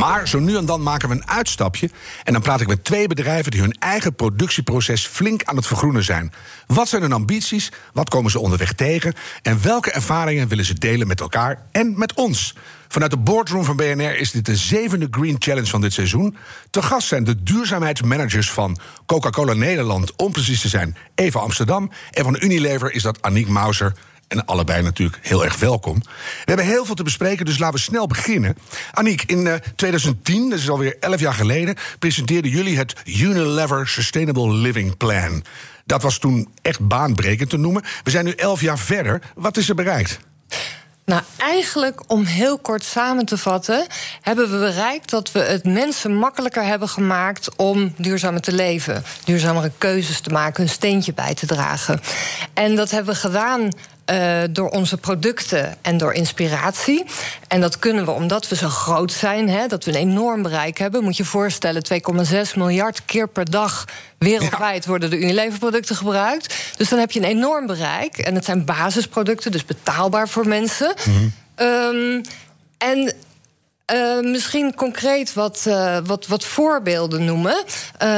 Maar zo nu en dan maken we een uitstapje. En dan praat ik met twee bedrijven die hun eigen productieproces flink aan het vergroenen zijn. Wat zijn hun ambities? Wat komen ze onderweg tegen? En welke ervaringen willen ze delen met elkaar en met ons? Vanuit de boardroom van BNR is dit de zevende Green Challenge van dit seizoen. Te gast zijn de duurzaamheidsmanagers van Coca-Cola Nederland, om precies te zijn, Eva Amsterdam. En van Unilever is dat Aniek Mauser. En allebei natuurlijk heel erg welkom. We hebben heel veel te bespreken, dus laten we snel beginnen. Aniek, in uh, 2010, dat is alweer 11 jaar geleden, presenteerden jullie het Unilever Sustainable Living Plan. Dat was toen echt baanbrekend te noemen. We zijn nu 11 jaar verder. Wat is er bereikt? Nou, eigenlijk om heel kort samen te vatten, hebben we bereikt dat we het mensen makkelijker hebben gemaakt om duurzamer te leven, duurzamere keuzes te maken, een steentje bij te dragen. En dat hebben we gedaan uh, door onze producten en door inspiratie. En dat kunnen we omdat we zo groot zijn, hè, dat we een enorm bereik hebben. Moet je voorstellen, 2,6 miljard keer per dag wereldwijd ja. worden de Unilever-producten gebruikt. Dus dan heb je een enorm bereik. En het zijn basisproducten, dus betaalbaar voor mensen. Mm -hmm. um, en uh, misschien concreet wat, uh, wat, wat voorbeelden noemen. Uh,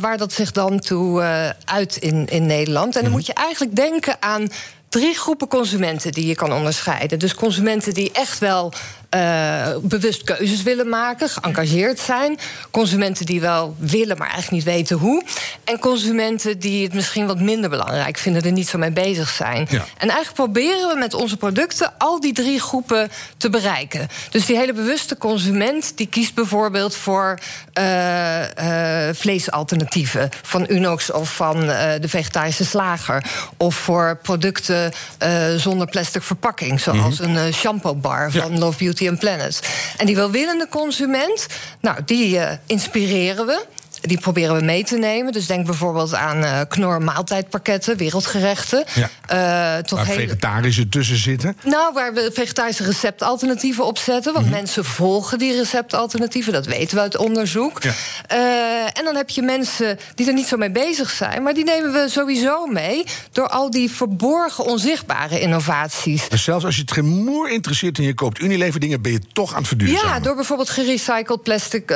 waar dat zich dan toe uit in, in Nederland. En dan -hmm. moet je eigenlijk denken aan drie groepen consumenten die je kan onderscheiden. Dus consumenten die echt wel uh, bewust keuzes willen maken, geëngageerd zijn. Consumenten die wel willen, maar eigenlijk niet weten hoe. En consumenten die het misschien wat minder belangrijk vinden, er niet zo mee bezig zijn. Ja. En eigenlijk proberen we met onze producten al die drie groepen te bereiken. Dus die hele bewuste consument die kiest bijvoorbeeld voor uh, uh, vleesalternatieven van Unox of van de vegetarische slager. Of voor producten zonder plastic verpakking, zoals mm -hmm. een shampoo bar van ja. Love Beauty and Planet. En die welwillende consument, nou, die uh, inspireren we. Die proberen we mee te nemen. Dus denk bijvoorbeeld aan uh, knor maaltijdpakketten, wereldgerechten. Ja. Uh, toch waar hele... vegetarische tussen zitten? Nou, waar we vegetarische receptalternatieven op zetten. Want mm -hmm. mensen volgen die receptalternatieven. Dat weten we uit onderzoek. Ja. Uh, en dan heb je mensen die er niet zo mee bezig zijn. Maar die nemen we sowieso mee. Door al die verborgen, onzichtbare innovaties. Dus zelfs als je het geen moer interesseert en je koopt Unilever dingen... ben je toch aan het verduurzamen? Ja, door bijvoorbeeld gerecycled plastic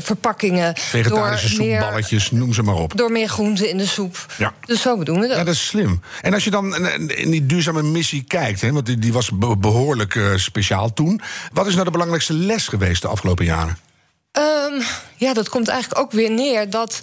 verpakkingen vegetarische soepballetjes, noem ze maar op. Door meer groenten in de soep. Ja. Dus zo doen we dat. Ja, dat is slim. En als je dan in die duurzame missie kijkt, hè, want die, die was behoorlijk uh, speciaal toen. Wat is nou de belangrijkste les geweest de afgelopen jaren? Um, ja, dat komt eigenlijk ook weer neer dat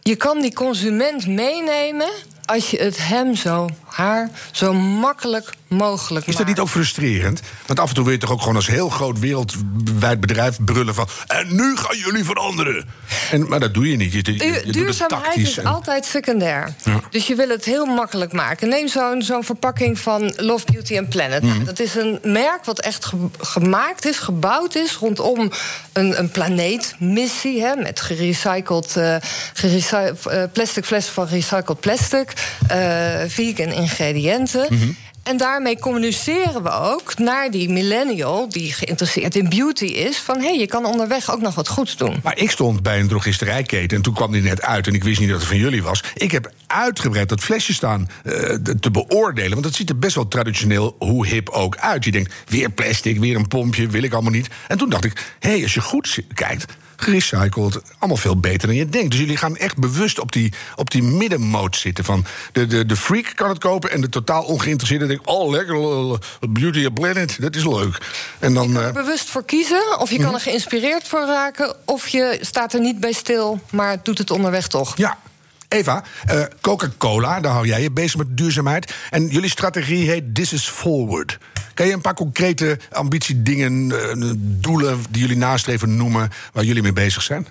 je kan die consument meenemen als je het hem zo, haar, zo makkelijk mogelijk Is dat niet ook frustrerend? Want af en toe wil je toch ook gewoon als heel groot wereldwijd bedrijf brullen van... en nu gaan jullie veranderen. En, maar dat doe je niet. Je, je, je duurzaamheid is en... altijd secundair. Ja. Dus je wil het heel makkelijk maken. Neem zo'n zo'n verpakking van Love, Beauty and Planet. Mm. Dat is een merk wat echt ge gemaakt is, gebouwd is... rondom een, een planeetmissie, hè, met gerecycled, uh, gerecy uh, plastic flessen van gerecycled plastic... Uh, vegan ingrediënten... Mm -hmm. En daarmee communiceren we ook naar die millennial die geïnteresseerd in beauty is: van hé, hey, je kan onderweg ook nog wat goeds doen. Maar ik stond bij een drogisterijketen en toen kwam die net uit en ik wist niet dat het van jullie was. Ik heb uitgebreid dat flesje staan uh, te beoordelen, want het ziet er best wel traditioneel, hoe hip ook uit. Je denkt, weer plastic, weer een pompje, wil ik allemaal niet. En toen dacht ik, hé, hey, als je goed kijkt, gerecycled. Allemaal veel beter dan je denkt. Dus jullie gaan echt bewust op die, op die middenmoot zitten. Van de, de, de freak kan het kopen en de totaal ongeïnteresseerde denkt... oh, lekker, Beauty of Planet, dat is leuk. En dan, je kan er uh, bewust voor kiezen, of je kan er geïnspireerd voor raken... of je staat er niet bij stil, maar doet het onderweg toch. Ja, Eva, uh, Coca-Cola, daar hou jij je bezig met duurzaamheid. En jullie strategie heet This is Forward. Kan je een paar concrete ambitiedingen, uh, doelen die jullie nastreven noemen... waar jullie mee bezig zijn?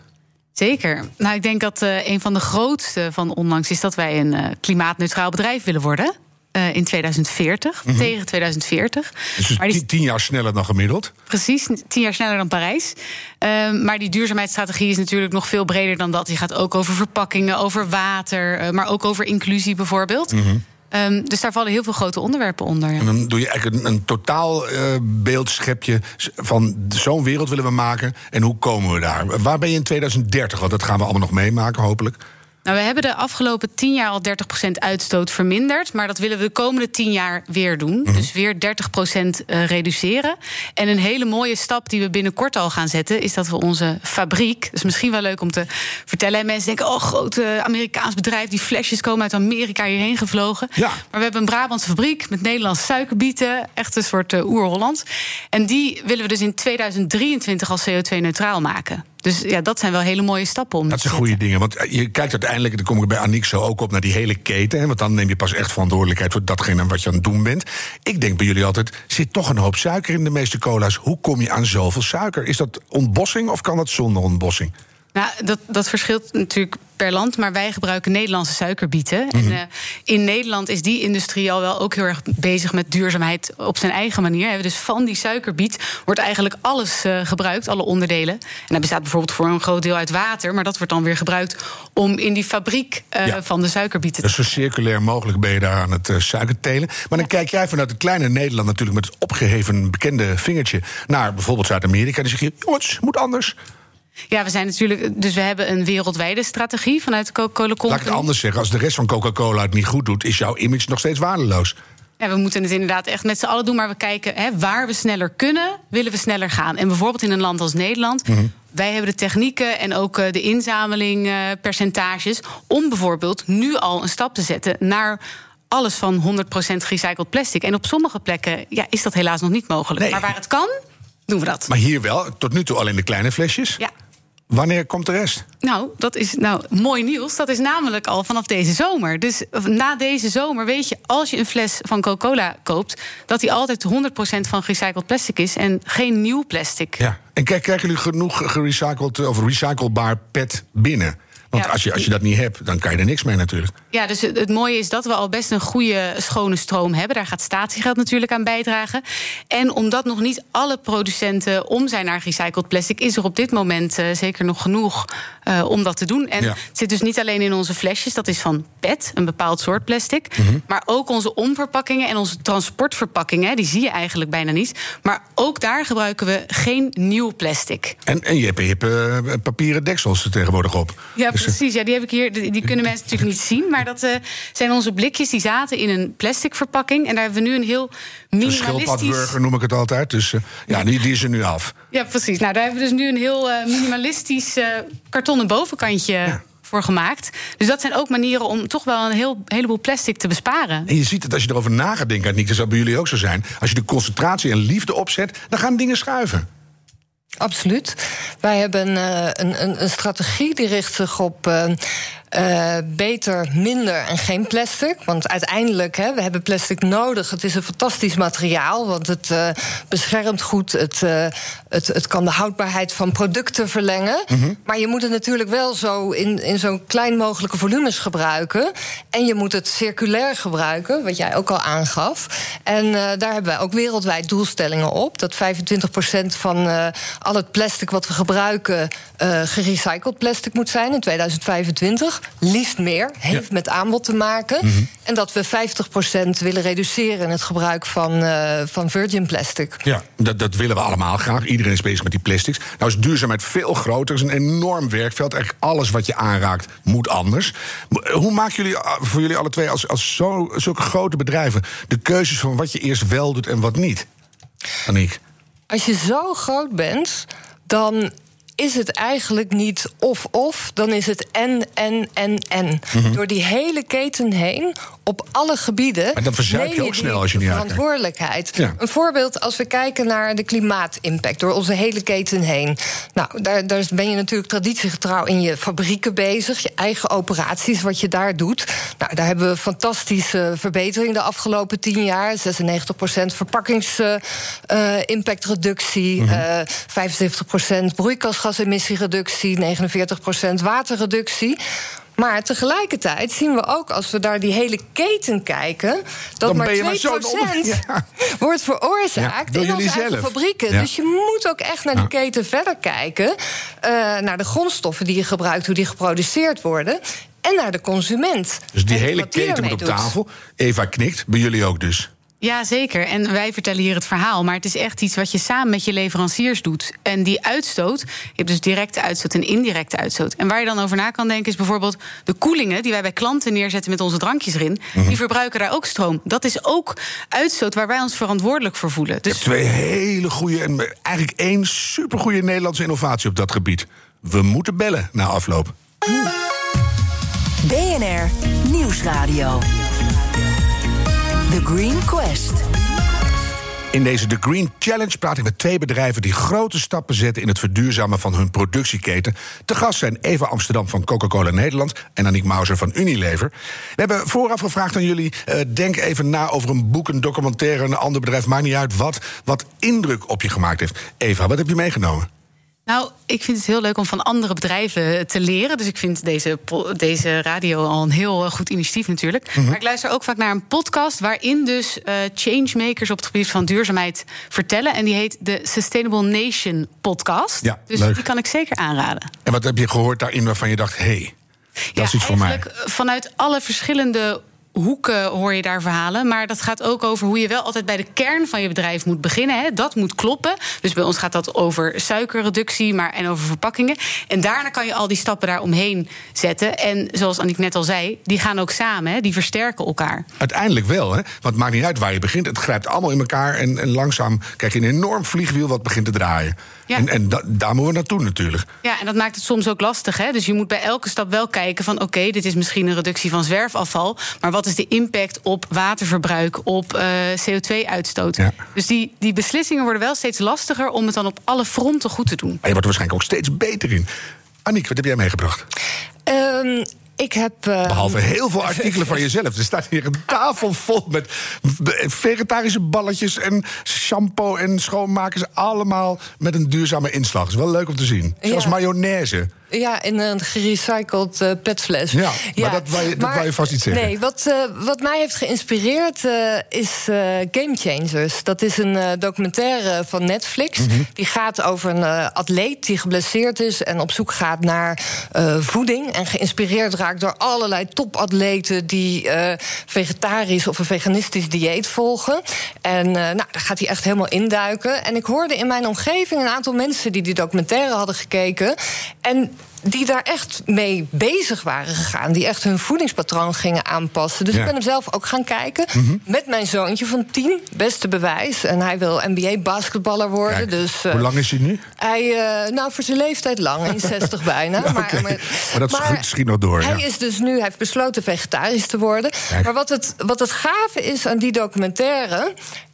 Zeker. Nou, ik denk dat uh, een van de grootste van onlangs is dat wij een klimaatneutraal bedrijf willen worden. Uh, in 2040, Mhm. tegen 2040. Dus Maar die- tien, jaar sneller dan gemiddeld. Precies, tien jaar sneller dan Parijs. Ehm, maar die duurzaamheidsstrategie is natuurlijk nog veel breder dan dat. Die gaat ook over verpakkingen, over water, eh, maar ook over inclusie bijvoorbeeld. Mhm. Ehm, dus daar vallen heel veel grote onderwerpen onder. ja. En dan doe je eigenlijk een, een totaal eh, beeld schep je s- van zo'n wereld willen we maken. En hoe komen we daar? Waar ben je in 2030? Want dat gaan we allemaal nog meemaken, hopelijk. Nou, we hebben de afgelopen tien jaar al 30% uitstoot verminderd. Maar dat willen we de komende tien jaar weer doen. Mhm. Dus weer 30% eh, reduceren. En een hele mooie stap die we binnenkort al gaan zetten... is dat we onze fabriek... dat is misschien wel leuk om te vertellen. En mensen denken, oh, groot eh, Amerikaans bedrijf... die flesjes komen uit Amerika hierheen gevlogen. Ja. Maar we hebben een Brabantse fabriek met Nederlandse suikerbieten. Echt een soort uh, oer-Holland. En die willen we dus in 2023 al CO2-neutraal maken. Dus ja, dat zijn wel hele mooie stappen om Dat te zijn goede dingen. Want eh, je kijkt uiteindelijk, dan kom ik bij Aniek zo ook op, naar die hele keten. Hè, want dan neem je pas echt verantwoordelijkheid voor datgene wat je aan het doen bent. Ik denk bij jullie altijd, zit toch een hoop suiker in de meeste cola's. Hoe kom je aan zoveel suiker? Is dat ontbossing of kan dat zonder ontbossing? Nou, dat, dat verschilt natuurlijk per land, maar wij gebruiken Nederlandse suikerbieten. En uh, in Nederland is die industrie al wel ook heel erg bezig met duurzaamheid op zijn eigen manier. Dus van die suikerbiet wordt eigenlijk alles uh, gebruikt, alle onderdelen. En dat bestaat bijvoorbeeld voor een groot deel uit water, maar dat wordt dan weer gebruikt om in die fabriek uh, ja. van de suikerbieten te. Dus zo circulair mogelijk ben je daar aan het suikertelen. Maar dan ja. kijk jij vanuit het kleine Nederland natuurlijk met het opgeheven bekende vingertje naar bijvoorbeeld Zuid-Amerika. En dan zeg je, jongens, moet anders. Ja, we zijn natuurlijk. Dus we hebben een wereldwijde strategie vanuit de Coca-Cola Company. Laat ik het anders zeggen. Als de rest van Coca-Cola het niet goed doet, is jouw image nog steeds waardeloos. Ja, we moeten het inderdaad echt met z'n allen doen. Maar we kijken hè, waar we sneller kunnen, willen we sneller gaan. En bijvoorbeeld in een land als Nederland. Mhm. Wij hebben de technieken en ook uh, de inzamelingpercentages. om bijvoorbeeld nu al een stap te zetten naar alles van 100% gerecycled plastic. En op sommige plekken ja, is dat helaas nog niet mogelijk. Nee. Maar waar het kan, doen we dat. Maar hier wel, tot nu toe alleen de kleine flesjes. Ja. Wanneer komt de rest? Nou, dat is nou mooi nieuws. Dat is namelijk al vanaf deze zomer. Dus na deze zomer weet je, als je een fles van Coca-Cola koopt, dat die altijd 100% van gerecycled plastic is en geen nieuw plastic. Ja. En kijk, krijgen jullie genoeg gerecycled of recyclebaar pet binnen? Want Ja. als, je, als je dat niet hebt, dan kan je er niks mee natuurlijk. Ja, dus het, het mooie is dat we al best een goede schone stroom hebben. Daar gaat statiegeld natuurlijk aan bijdragen. En omdat nog niet alle producenten om zijn naar gerecycled plastic, is er op dit moment eh, zeker nog genoeg eh, om dat te doen. En Ja. het zit dus niet alleen in onze flesjes, dat is van PET, een bepaald soort plastic. Mhm. Maar ook onze omverpakkingen en onze transportverpakkingen, die zie je eigenlijk bijna niet. Maar ook daar gebruiken we geen nieuw plastic. En, en je hebt, je hebt eh, papieren deksels er tegenwoordig op. Ja, Dus, precies. Ja, die, heb ik hier, die, kunnen mensen natuurlijk niet zien. Maar dat eh, zijn onze blikjes. Die zaten in een plastic verpakking. En daar hebben we nu een heel Een minimalistisch... schildpadburger noem ik het altijd. Dus eh, ja, die, die is er nu af. Ja, precies. Nou, daar hebben we dus nu een heel eh, minimalistisch kartonnen bovenkantje voor gemaakt. Dus dat zijn ook manieren om toch wel een heel, heleboel plastic te besparen. En je ziet het als je erover na gaat denken, dat zal bij jullie ook zo zijn. Als je de concentratie en liefde opzet, dan gaan dingen schuiven. Absoluut. Wij hebben eh, een, een, een strategie die richt zich op. eh, eh, beter, minder en geen plastic. Want uiteindelijk, hè, we hebben plastic nodig. Het is een fantastisch materiaal, want het eh, beschermt goed. Het, eh, het, het kan de houdbaarheid van producten verlengen. Maar je moet het natuurlijk wel zo in, in zo'n klein mogelijke volumes gebruiken. En je moet het circulair gebruiken, wat jij ook al aangaf. En daar hebben wij ook wereldwijd doelstellingen op. Dat 25% van al het plastic wat we gebruiken... gerecycled plastic moet zijn in 2025. Liefst meer, heeft met aanbod te maken. En dat we 50% willen reduceren in het gebruik van, eh, van virgin plastic. Ja, dat, dat willen we allemaal graag. Iedereen is bezig met die plastics. Nou is duurzaamheid veel groter. Het is een enorm werkveld. Eigenlijk alles wat je aanraakt moet anders. Hoe maken jullie ah, voor jullie alle twee als, als zo, zulke grote bedrijven... de keuzes van wat je eerst wel doet en wat niet? Aniek. Als je zo groot bent, dan is het eigenlijk niet of-of, dan is het en, en, en, en. Door die hele keten heen, op alle gebieden. Mhm. Maar dan verzuip je ook snel als je niet verantwoordelijkheid. Ja. Een voorbeeld als we kijken naar de klimaatimpact door onze hele keten heen. Nou, daar, daar ben je natuurlijk traditiegetrouw in je fabrieken bezig, je eigen operaties, wat je daar doet. Nou, daar hebben we fantastische verbetering de afgelopen tien jaar. 96% verpakkingsimpactreductie, Mhm. eh 75% broeikasgasemissiereductie, 49% waterreductie. Maar tegelijkertijd zien we ook, als we daar die hele keten kijken, dat Dan maar ben je 2% maar zo'n onder- Ja. wordt veroorzaakt Ja, in onze eigen zelf. fabrieken. Ja. Dus je moet ook echt naar die keten verder kijken. eh, naar de grondstoffen die je gebruikt, hoe die geproduceerd worden. En naar de consument. Dus die En hele keten moet op doet. tafel. Eva knikt, bij jullie ook dus. Ja, zeker. En wij vertellen hier het verhaal. Maar het is echt iets wat je samen met je leveranciers doet. En die uitstoot, je hebt dus directe uitstoot en indirecte uitstoot. En waar je dan over na kan denken is bijvoorbeeld de koelingen die wij bij klanten neerzetten met onze drankjes erin. Mhm. Die verbruiken daar ook stroom. Dat is ook uitstoot waar wij ons verantwoordelijk voor voelen. Je Dus hebt twee hele goede en eigenlijk één supergoeie Nederlandse innovatie op dat gebied. We moeten bellen na afloop. BNR Nieuwsradio. The Green Quest. In deze The Green Challenge praat ik met twee bedrijven die grote stappen zetten in het verduurzamen van hun productieketen. Te gast zijn Eva Amsterdam van Coca-Cola Nederland en Aniek Mauser van Unilever. We hebben vooraf gevraagd aan jullie: eh, denk even na over een boek, een documentaire, een ander bedrijf, maakt niet uit wat, wat indruk op je gemaakt heeft. Eva, wat heb je meegenomen? Nou, ik vind het heel leuk om van andere bedrijven te leren. Dus ik vind deze, deze radio al een heel eh, goed initiatief natuurlijk. Mhm. Maar ik luister ook vaak naar een podcast... waarin dus eh, changemakers op het gebied van duurzaamheid vertellen. En die heet de Sustainable Nation podcast. Ja, dus leuk. die kan ik zeker aanraden. En wat heb je gehoord daarin waarvan je dacht: hé, hey, dat is iets voor mij? eigenlijk vanuit alle verschillende hoeken hoor je daar verhalen. Maar dat gaat ook over hoe je wel altijd bij de kern van je bedrijf moet beginnen. Hè. Dat moet kloppen. Dus bij ons gaat dat over suikerreductie maar, en over verpakkingen. En daarna kan je al die stappen daaromheen zetten. En zoals Annick net al zei, die gaan ook samen. Hè. Die versterken elkaar. Uiteindelijk wel, hè? Want het maakt niet uit waar je begint. Het grijpt allemaal in elkaar en, en langzaam krijg je een enorm vliegwiel wat begint te draaien. Ja. En, en da- daar moeten we naartoe natuurlijk. Ja, en dat maakt het soms ook lastig. Hè? Dus je moet bij elke stap wel kijken van... oké, dit is misschien een reductie van zwerfafval... maar wat is de impact op waterverbruik, op eh, CO2-uitstoot? Ja. Dus die, die beslissingen worden wel steeds lastiger... om het dan op alle fronten goed te doen. Maar je wordt er waarschijnlijk ook steeds beter in. Aniek, wat heb jij meegebracht? Ehm, ik heb. eh, Behalve heel veel artikelen van jezelf. Er staat hier een tafel vol met vegetarische balletjes en shampoo en schoonmakers. Allemaal met een duurzame inslag. is wel leuk om te zien. Ja. mayonaise. Ja, in een gerecycled eh, petfles. Ja, maar dat wou je- dat wou je vast niet zeggen. Nee, wat, eh, wat mij heeft geïnspireerd eh, is Game Changers. Dat is een documentaire van Netflix. Mhm. Die gaat over een atleet die geblesseerd is... en op zoek gaat naar voeding. En geïnspireerd raakt door allerlei topatleten... die vegetarisch of een veganistisch dieet volgen. En nou, daar gaat hij echt helemaal induiken. En ik hoorde in mijn omgeving een aantal mensen... die die documentaire hadden gekeken... en die daar echt mee bezig waren gegaan. Die echt hun voedingspatroon gingen aanpassen. Dus Ja. ik ben hem zelf ook gaan kijken. Met mijn zoontje van tien. Beste bewijs. En hij wil NBA-basketballer worden. Kijk, dus, eh, Hoe lang is hij nu? Hij, eh, nou, voor zijn leeftijd lang. 1,60 bijna. Ja, oké. Maar dat schiet- schiet nog door, Hij ja. is dus nu, hij heeft besloten vegetarisch te worden. Kijk. Maar wat het, wat het gave is aan die documentaire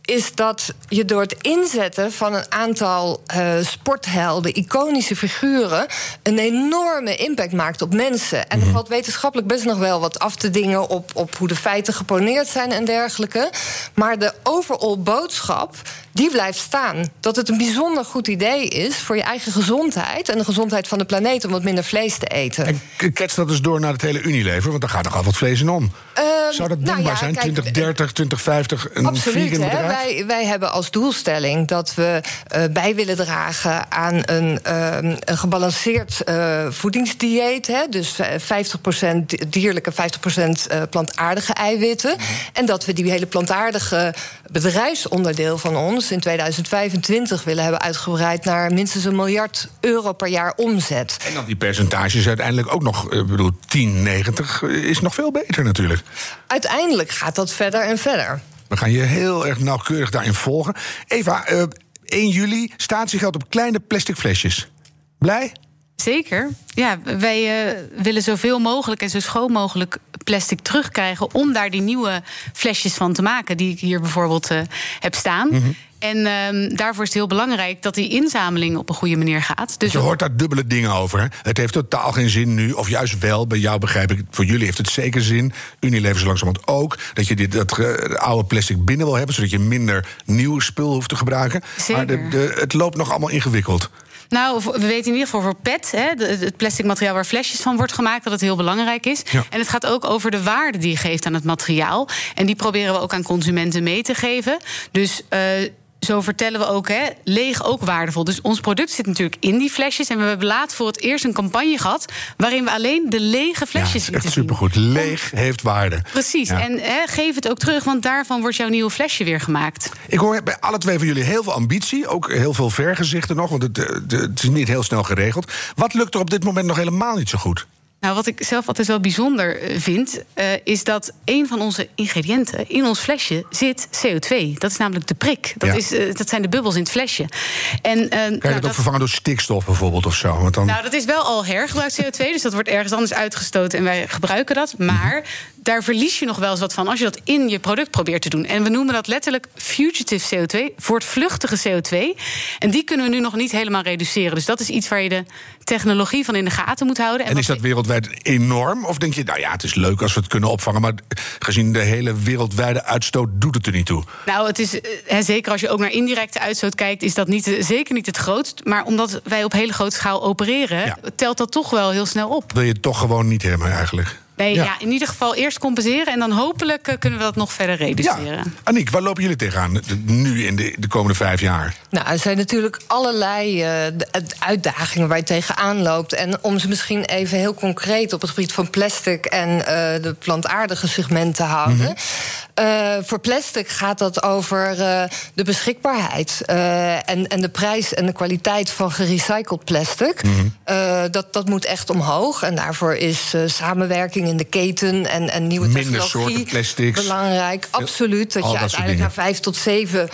is dat je door het inzetten van een aantal eh, sporthelden, iconische figuren, een enorme impact maakt op mensen. En er valt wetenschappelijk best nog wel wat af te dingen op, op hoe de feiten geponeerd zijn en dergelijke. Maar de overall boodschap, die blijft staan. Dat het een bijzonder goed idee is voor je eigen gezondheid en de gezondheid van de planeet om wat minder vlees te eten. En kets dat dus door naar het hele Unilever, want daar gaat nogal wat vlees in om. Ehm, Zou dat nou denkbaar ja, zijn? kijk, 2030, 2050, een Absoluut. vegan Hè? bedrijf? Wij, wij hebben als doelstelling dat we eh, bij willen dragen aan een, ehm, een gebalanceerd eh, voedingsdieet. Hè? Dus eh, 50% dierlijke, 50% eh, plantaardige eiwitten. Mhm. En dat we die hele plantaardige bedrijfsonderdeel van ons in 2025 willen hebben uitgebreid naar minstens een miljard euro per jaar omzet. En dan die percentages uiteindelijk ook nog, eh, ik bedoel, 10, 90 eh, is nog veel beter natuurlijk. Uiteindelijk gaat dat verder en verder. We gaan je heel erg nauwkeurig daarin volgen. Eva, eh 1 juli statiegeld op kleine plastic flesjes. Blij? Zeker. Ja, wij willen zoveel mogelijk en zo schoon mogelijk plastic terugkrijgen... om daar die nieuwe flesjes van te maken, die ik hier bijvoorbeeld eh, heb staan. En ehm, daarvoor is het heel belangrijk dat die inzameling op een goede manier gaat. Dus Je hoort daar dubbele dingen over. hè? Het heeft totaal geen zin nu, of juist wel. Bij jou begrijp ik, voor jullie heeft het zeker zin. Unilever zo langzamerhand ook. Dat je dit, dat eh, oude plastic binnen wil hebben... zodat je minder nieuw spul hoeft te gebruiken. Zeker. Maar de, de, het loopt nog allemaal ingewikkeld. Nou, we weten in ieder geval voor PET, hè, het plastic materiaal waar flesjes van wordt gemaakt, dat het heel belangrijk is. En het gaat ook over de waarde die je geeft aan het materiaal. En die proberen we ook aan consumenten mee te geven. Dus uh, zo vertellen we ook, hè, leeg ook waardevol. Dus ons product zit natuurlijk in die flesjes. En we hebben laat voor het eerst een campagne gehad... waarin we alleen de lege flesjes ja, echt supergoed. Leeg heeft waarde. Precies. En hè, geef het ook terug, want daarvan wordt jouw nieuwe flesje weer gemaakt. Ik hoor bij alle twee van jullie heel veel ambitie. Ook heel veel vergezichten nog, want het, het is niet heel snel geregeld. Wat lukt er op dit moment nog helemaal niet zo goed? Nou, wat ik zelf altijd wel bijzonder eh, vind, uh, is dat een van onze ingrediënten in ons flesje zit CO2. Dat is namelijk de prik. Dat, is, uh, dat zijn de bubbels in het flesje. En, uh, kan je nou, dat ook vervangen door stikstof bijvoorbeeld of zo? Want dan... Nou, dat is wel al hergebruikt CO2, dus dat wordt ergens anders uitgestoten en wij gebruiken dat. Maar daar verlies je nog wel eens wat van als je dat in je product probeert te doen. En we noemen dat letterlijk fugitive CO2, voortvluchtige CO2. En die kunnen we nu nog niet helemaal reduceren. Dus dat is iets waar je de technologie van in de gaten moet houden. En, en is dat wereldwijd enorm? Of denk je, nou ja, het is leuk als we het kunnen opvangen, maar gezien de hele wereldwijde uitstoot doet het er niet toe? Nou, het is he, zeker als je ook naar indirecte uitstoot kijkt, is dat niet, zeker niet het grootst. Maar omdat wij op hele grote schaal opereren, telt dat toch wel heel snel op. Wil je het toch gewoon niet hebben eigenlijk? Nee, ja. in ieder geval eerst compenseren en dan hopelijk eh, kunnen we dat nog verder reduceren. Ja. Aniek, waar lopen jullie tegenaan nu in de, de komende vijf jaar? Nou, er zijn natuurlijk allerlei uh, uitdagingen waar je tegenaan loopt. En om ze misschien even heel concreet op het gebied van plastic en uh, de plantaardige segment te houden. Mm -hmm. Uh, voor plastic gaat dat over uh, de beschikbaarheid uh, en, en de prijs en de kwaliteit van gerecycled plastic. Mm -hmm. dat, dat moet echt omhoog. En daarvoor is samenwerking in de keten en, en nieuwe Minder technologie plastics. belangrijk. Absoluut. Dat Al je dat uiteindelijk naar vijf tot zeven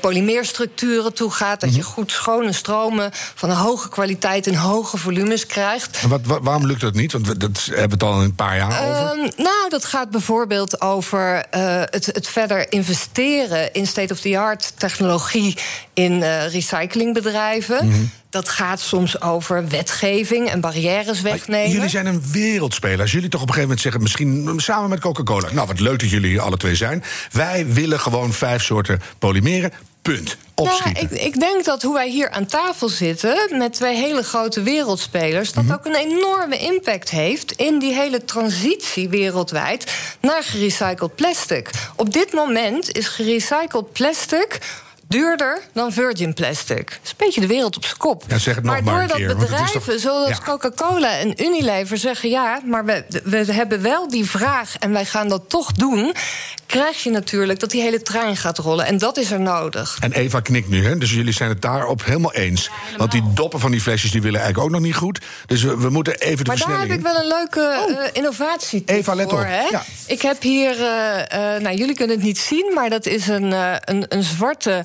polymeerstructuren toe gaat. Dat mm -hmm. je goed schone stromen van een hoge kwaliteit en hoge volumes krijgt. En wat, wat, waarom lukt dat niet? Want we dat hebben we het al een paar jaar over. Ehm, nou, dat gaat bijvoorbeeld over het, het, verder investeren in state-of-the-art technologie in uh, recyclingbedrijven. Mm -hmm. Dat gaat soms over wetgeving en barrières wegnemen. Jullie zijn een wereldspeler. Als jullie toch op een gegeven moment zeggen, misschien samen met Coca-Cola. Nou, wat leuk dat jullie alle twee zijn. Wij willen gewoon vijf soorten polymeren. Punt. Nou, ik, ik, denk dat hoe wij hier aan tafel zitten met twee hele grote wereldspelers, dat mm -hmm. ook een enorme impact heeft in die hele transitie wereldwijd naar gerecycled plastic. Op dit moment is gerecycled plastic duurder dan virgin plastic. Dat is een beetje de wereld op zijn kop. Ja, zeg het maar nog doordat keer, bedrijven toch... zoals ja. Coca-Cola en Unilever zeggen... ja, maar we, we hebben wel die vraag en wij gaan dat toch doen... krijg je natuurlijk dat die hele trein gaat rollen. En dat is er nodig. En Eva knikt nu, hè? dus jullie zijn het daarop helemaal eens. Ja, Want die doppen van die flesjes die willen eigenlijk ook nog niet goed. Dus we, we moeten even de maar versnelling... Maar daar heb ik wel een leuke oh. uh, innovatie Eva, let voor. op. Hè? Ja. Ik heb hier, uh, uh, nou jullie kunnen het niet zien... maar dat is een, een, een zwarte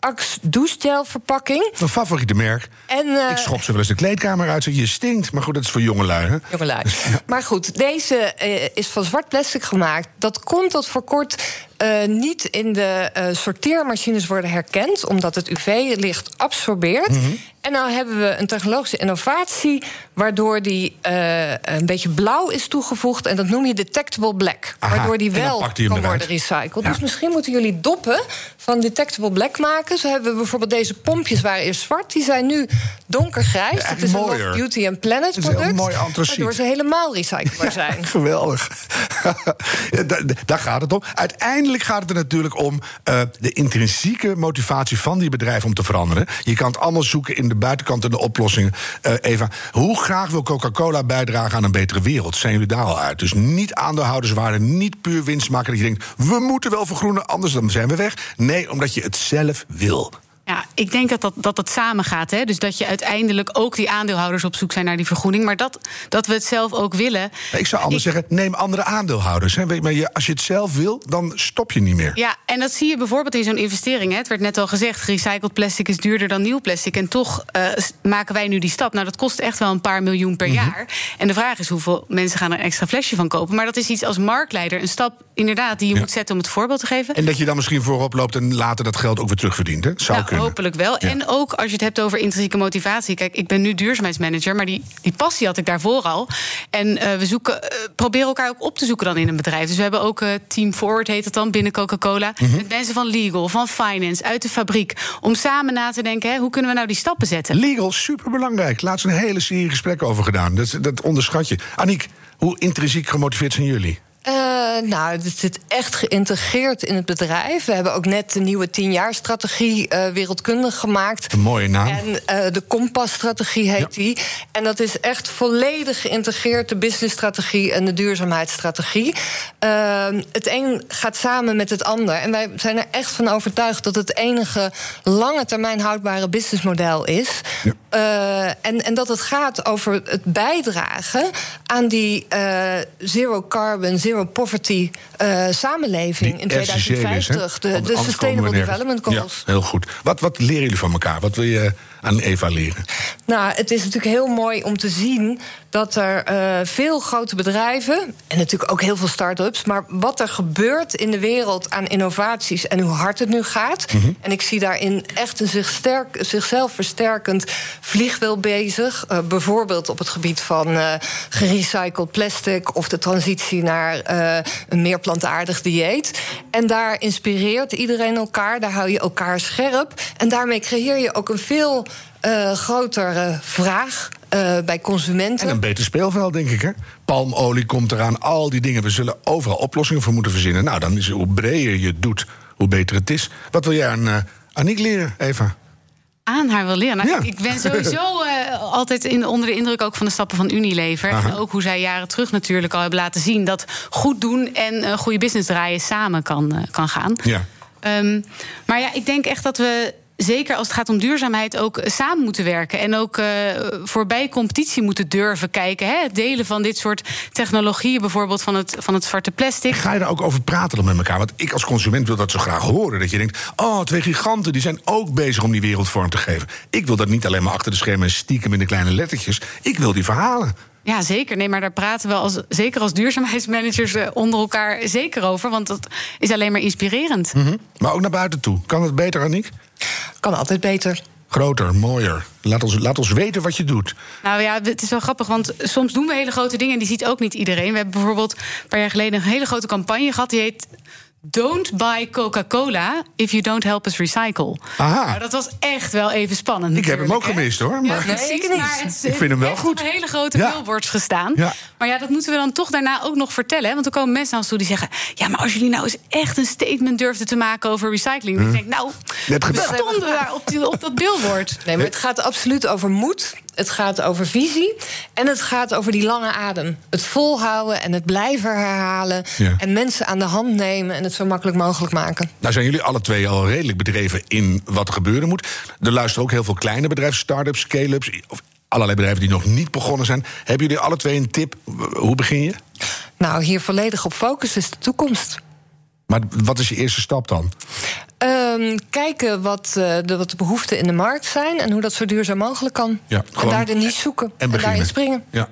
Axe douchegel verpakking. Mijn favoriete merk. En, uh, ik schop ze wel eens de kleedkamer uit. Je stinkt. Maar goed, dat is voor jongelui. Hè? Jongelui. Maar goed, deze uh, is van zwart plastic gemaakt. Dat komt tot voor kort uh, niet in de uh, sorteermachines worden herkend, omdat het UV-licht absorbeert. Mm -hmm. En nou hebben we een technologische innovatie waardoor die uh, een beetje blauw is toegevoegd. En dat noem je detectable black. Aha, waardoor die wel kan worden recycled. Ja. Dus misschien moeten jullie doppen van detectable black maken. Zo hebben we bijvoorbeeld deze pompjes waren eerst zwart. Die zijn nu donkergrijs. Ja, het is een. Love Beauty and Planet Het is een product. mooi antraciet. Waardoor ze helemaal recyclebaar zijn. Geweldig. daar, daar gaat het om. Uiteindelijk gaat het er natuurlijk om uh, de intrinsieke motivatie van die bedrijven om te veranderen. Je kan het allemaal zoeken in de buitenkant en de oplossingen. Uh, Eva, hoe graag wil Coca-Cola bijdragen aan een betere wereld? Zijn jullie daar al uit? Dus niet aandeelhouderswaarde, niet puur winst maken. Dat je denkt, we moeten wel vergroenen, anders dan zijn we weg. Nee, omdat je het zelf wil. Ja, ik denk dat dat, dat het samen gaat. Hè? Dus dat je uiteindelijk ook die aandeelhouders op zoek zijn naar die vergoeding. Maar dat, dat we het zelf ook willen. Ik zou anders ik... zeggen, neem andere aandeelhouders. Hè? Maar je, als je het zelf wil, dan stop je niet meer. Ja, en dat zie je bijvoorbeeld in zo'n investering. Hè? Het werd net al gezegd, gerecycled plastic is duurder dan nieuw plastic. En toch uh, maken wij nu die stap. Nou, dat kost echt wel een paar miljoen per mm -hmm. jaar. En de vraag is hoeveel mensen gaan er een extra flesje van kopen. Maar dat is iets als marktleider, een stap inderdaad die je ja. moet zetten om het voorbeeld te geven. En dat je dan misschien voorop loopt en later dat geld ook weer terugverdient. Hè? Zou nou, kunnen. Hopelijk wel. En ook als je het hebt over intrinsieke motivatie. Kijk, ik ben nu duurzaamheidsmanager, maar die, die passie had ik daarvoor al. En uh, we zoeken, uh, proberen elkaar ook op te zoeken dan in een bedrijf. Dus we hebben ook uh, Team Forward, heet het dan, binnen Coca-Cola. Mm -hmm. Met mensen van legal, van finance, uit de fabriek. Om samen na te denken, hè, hoe kunnen we nou die stappen zetten? Legal, superbelangrijk. Laatst een hele serie gesprekken over gedaan. Dat, dat onderschat je. Aniek, hoe intrinsiek gemotiveerd zijn jullie? Uh, nou, het zit echt geïntegreerd in het bedrijf. We hebben ook net de nieuwe tienjaarstrategie uh, wereldkundig gemaakt. Een mooie naam. En uh, de Kompas-strategie heet ja. die. En dat is echt volledig geïntegreerd, de businessstrategie en de duurzaamheidsstrategie. het een gaat samen met het ander. En wij zijn er echt van overtuigd dat het enige lange termijn houdbare businessmodel is. Ja. en, en dat het gaat over het bijdragen aan die zero carbon, zero poverty uh, samenleving Die in 2050. SDG's, de, de Sustainable Development Goals. Ja, heel goed. Wat, wat leren jullie van elkaar? Wat wil je aan Eva leren? Nou, het is natuurlijk heel mooi om te zien dat er uh, veel grote bedrijven en natuurlijk ook heel veel start-ups, maar wat er gebeurt in de wereld aan innovaties en hoe hard het nu gaat. Mm -hmm. En ik zie daarin echt een zich sterk, zichzelf versterkend vliegwiel bezig. Uh, bijvoorbeeld op het gebied van uh, gerecycled plastic of de transitie naar een meer plantaardig dieet. En daar inspireert iedereen elkaar, daar hou je elkaar scherp. En daarmee creëer je ook een veel uh, grotere vraag uh, bij consumenten. En een beter speelveld, denk ik. Hè? Palmolie komt eraan, al die dingen. We zullen overal oplossingen voor moeten verzinnen. Nou, dan is het, hoe breder je het doet, hoe beter het is. Wat wil jij aan uh, Aniek leren, Eva? aan haar wil leren. Nou, ja. Ik ben sowieso uh, altijd in, onder de indruk ook van de stappen van Unilever. Aha. En ook hoe zij jaren terug natuurlijk al hebben laten zien dat goed doen en uh, goede business draaien samen kan, uh, kan gaan. Ja. Um, maar ja, ik denk echt dat we zeker als het gaat om duurzaamheid ook samen moeten werken. En ook uh, voorbij competitie moeten durven kijken. Hè? Het delen van dit soort technologieën, bijvoorbeeld van het, van het zwarte plastic. Ga je daar ook over praten dan met elkaar? Want ik als consument wil dat zo graag horen. Dat je denkt, oh, twee giganten die zijn ook bezig om die wereld vorm te geven. Ik wil dat niet alleen maar achter de schermen stiekem in de kleine lettertjes. Ik wil die verhalen. Ja, zeker. Nee, maar daar praten we als, zeker als duurzaamheidsmanagers onder elkaar zeker over. Want dat is alleen maar inspirerend. Mm -hmm. Maar ook naar buiten toe. Kan het beter, Aniek? Kan altijd beter. Groter, mooier. Laat ons, laat ons weten wat je doet. Nou ja, het is wel grappig, want soms doen we hele grote dingen en die ziet ook niet iedereen. We hebben bijvoorbeeld een paar jaar geleden een hele grote campagne gehad. Die heet Don't buy Coca-Cola if you don't help us recycle. Aha. Nou, dat was echt wel even spannend. Ik heb hem ook gemist hoor. Maar... Ja, precies, nee, maar het, ik vind hem wel goed. op hele grote ja. billboards gestaan. Ja. Maar ja, dat moeten we dan toch daarna ook nog vertellen. Hè? Want er komen mensen naar ons toe die zeggen... ja, maar als jullie nou eens echt een statement durfden te maken over recycling... dan Hm. denk ik, nou, Net we stonden daar op, die, op dat billboard. Nee, maar het gaat absoluut over moed. Het gaat over visie. En het gaat over die lange adem. Het volhouden en het blijven herhalen. Ja. En mensen aan de hand nemen en het zo makkelijk mogelijk maken. Nou zijn jullie alle twee al redelijk bedreven in wat er gebeuren moet. Er luisteren ook heel veel kleine bedrijven, start-ups, scale-ups... of allerlei bedrijven die nog niet begonnen zijn. Hebben jullie alle twee een tip? Hoe begin je? Nou, hier volledig op focus is de toekomst. Maar wat is je eerste stap dan? Um, kijken wat, uh, de, wat de behoeften in de markt zijn en hoe dat zo duurzaam mogelijk kan. Ja, en daar de niche zoeken en, en daarin springen. Ja.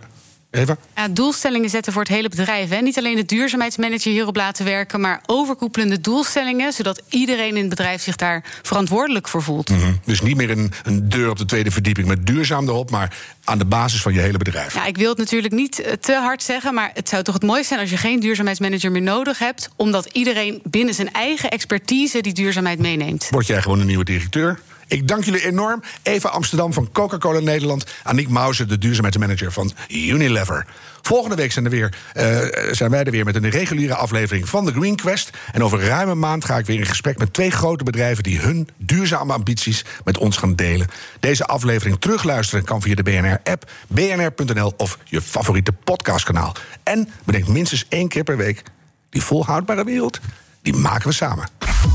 Eva? Ja, doelstellingen zetten voor het hele bedrijf. Hè. Niet alleen de duurzaamheidsmanager hierop laten werken, maar overkoepelende doelstellingen, zodat iedereen in het bedrijf zich daar verantwoordelijk voor voelt. Mm -hmm. Dus niet meer een, een, deur op de tweede verdieping met duurzaam erop, maar aan de basis van je hele bedrijf. Ja, ik wil het natuurlijk niet te hard zeggen, maar het zou toch het mooiste zijn als je geen duurzaamheidsmanager meer nodig hebt, omdat iedereen binnen zijn eigen expertise die duurzaamheid meeneemt. Word jij gewoon een nieuwe directeur? Ik dank jullie enorm. Eva Amsterdam van Coca-Cola Nederland. Aniek Mauser, de duurzaamheidsmanager van Unilever. Volgende week zijn, er weer, uh, zijn wij er weer met een reguliere aflevering van de Green Quest. En over ruim een maand ga ik weer in gesprek met twee grote bedrijven... die hun duurzame ambities met ons gaan delen. Deze aflevering terugluisteren kan via de BNR-app, bnr.nl... of je favoriete podcastkanaal. En bedenk minstens één keer per week... die volhoudbare wereld, die maken we samen.